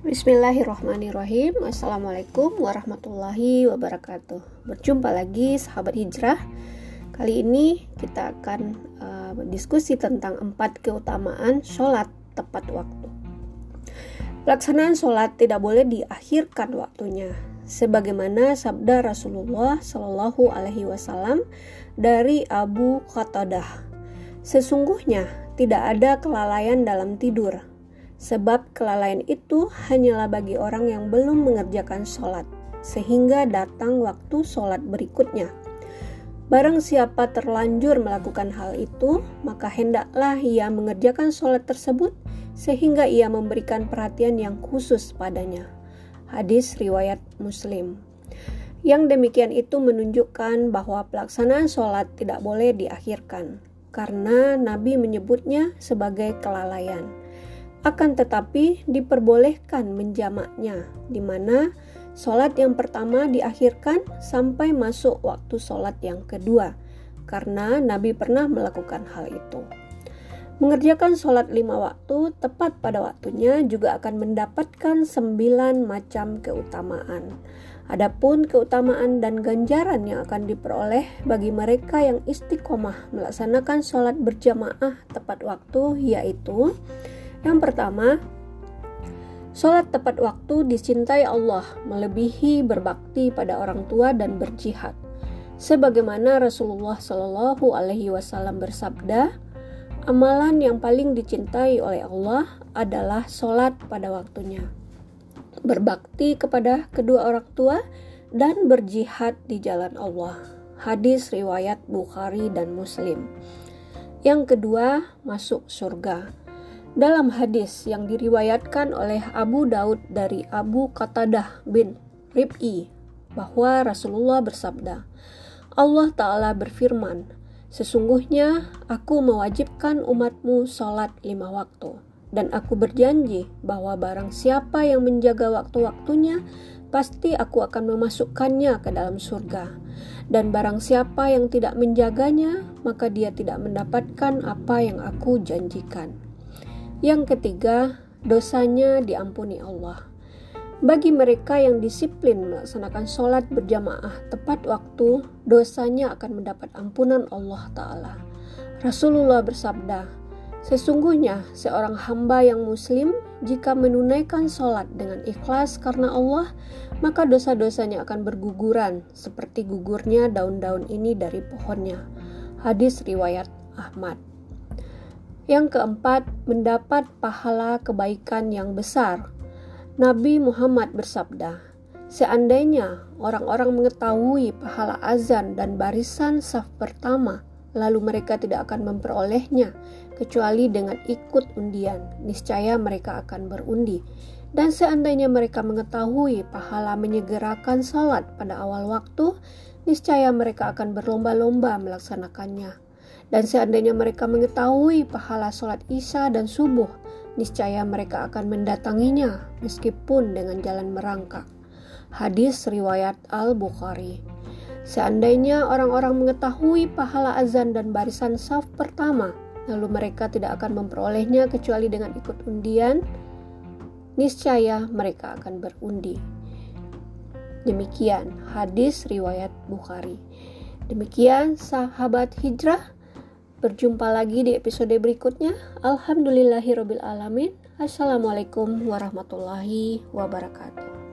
Bismillahirrahmanirrahim. Assalamualaikum warahmatullahi wabarakatuh. Berjumpa lagi sahabat hijrah. Kali ini kita akan uh, berdiskusi tentang empat keutamaan sholat tepat waktu. Pelaksanaan sholat tidak boleh diakhirkan waktunya. Sebagaimana sabda Rasulullah Shallallahu Alaihi Wasallam dari Abu Qatadah. Sesungguhnya tidak ada kelalaian dalam tidur, sebab kelalaian itu hanyalah bagi orang yang belum mengerjakan sholat, sehingga datang waktu sholat berikutnya. Barang siapa terlanjur melakukan hal itu, maka hendaklah ia mengerjakan sholat tersebut sehingga ia memberikan perhatian yang khusus padanya. Hadis riwayat Muslim. Yang demikian itu menunjukkan bahwa pelaksanaan sholat tidak boleh diakhirkan, karena Nabi menyebutnya sebagai kelalaian. Akan tetapi diperbolehkan menjamaknya, di mana sholat yang pertama diakhirkan sampai masuk waktu sholat yang kedua, karena Nabi pernah melakukan hal itu. Mengerjakan sholat lima waktu tepat pada waktunya juga akan mendapatkan sembilan macam keutamaan. Adapun keutamaan dan ganjaran yang akan diperoleh bagi mereka yang istiqomah melaksanakan sholat berjamaah tepat waktu yaitu yang pertama, sholat tepat waktu dicintai Allah melebihi berbakti pada orang tua dan berjihad. Sebagaimana Rasulullah Shallallahu Alaihi Wasallam bersabda, amalan yang paling dicintai oleh Allah adalah sholat pada waktunya, berbakti kepada kedua orang tua, dan berjihad di jalan Allah. Hadis riwayat Bukhari dan Muslim. Yang kedua, masuk surga. Dalam hadis yang diriwayatkan oleh Abu Daud dari Abu Qatadah bin Rib'i bahwa Rasulullah bersabda, Allah Ta'ala berfirman, Sesungguhnya aku mewajibkan umatmu sholat lima waktu, dan aku berjanji bahwa barang siapa yang menjaga waktu-waktunya, pasti aku akan memasukkannya ke dalam surga. Dan barang siapa yang tidak menjaganya, maka dia tidak mendapatkan apa yang aku janjikan. Yang ketiga, dosanya diampuni Allah. Bagi mereka yang disiplin melaksanakan sholat berjamaah tepat waktu, dosanya akan mendapat ampunan Allah Ta'ala. Rasulullah bersabda, Sesungguhnya seorang hamba yang muslim jika menunaikan sholat dengan ikhlas karena Allah, maka dosa-dosanya akan berguguran seperti gugurnya daun-daun ini dari pohonnya. Hadis riwayat Ahmad. Yang keempat, mendapat pahala kebaikan yang besar. Nabi Muhammad bersabda, "Seandainya orang-orang mengetahui pahala azan dan barisan saf pertama, lalu mereka tidak akan memperolehnya kecuali dengan ikut undian, niscaya mereka akan berundi." Dan seandainya mereka mengetahui pahala menyegerakan salat pada awal waktu, niscaya mereka akan berlomba-lomba melaksanakannya. Dan seandainya mereka mengetahui pahala sholat isya dan subuh, niscaya mereka akan mendatanginya meskipun dengan jalan merangkak. Hadis riwayat Al-Bukhari. Seandainya orang-orang mengetahui pahala azan dan barisan saf pertama, lalu mereka tidak akan memperolehnya kecuali dengan ikut undian, niscaya mereka akan berundi. Demikian hadis riwayat Bukhari. Demikian sahabat hijrah Berjumpa lagi di episode berikutnya. Alhamdulillahirobbilalamin. Assalamualaikum warahmatullahi wabarakatuh.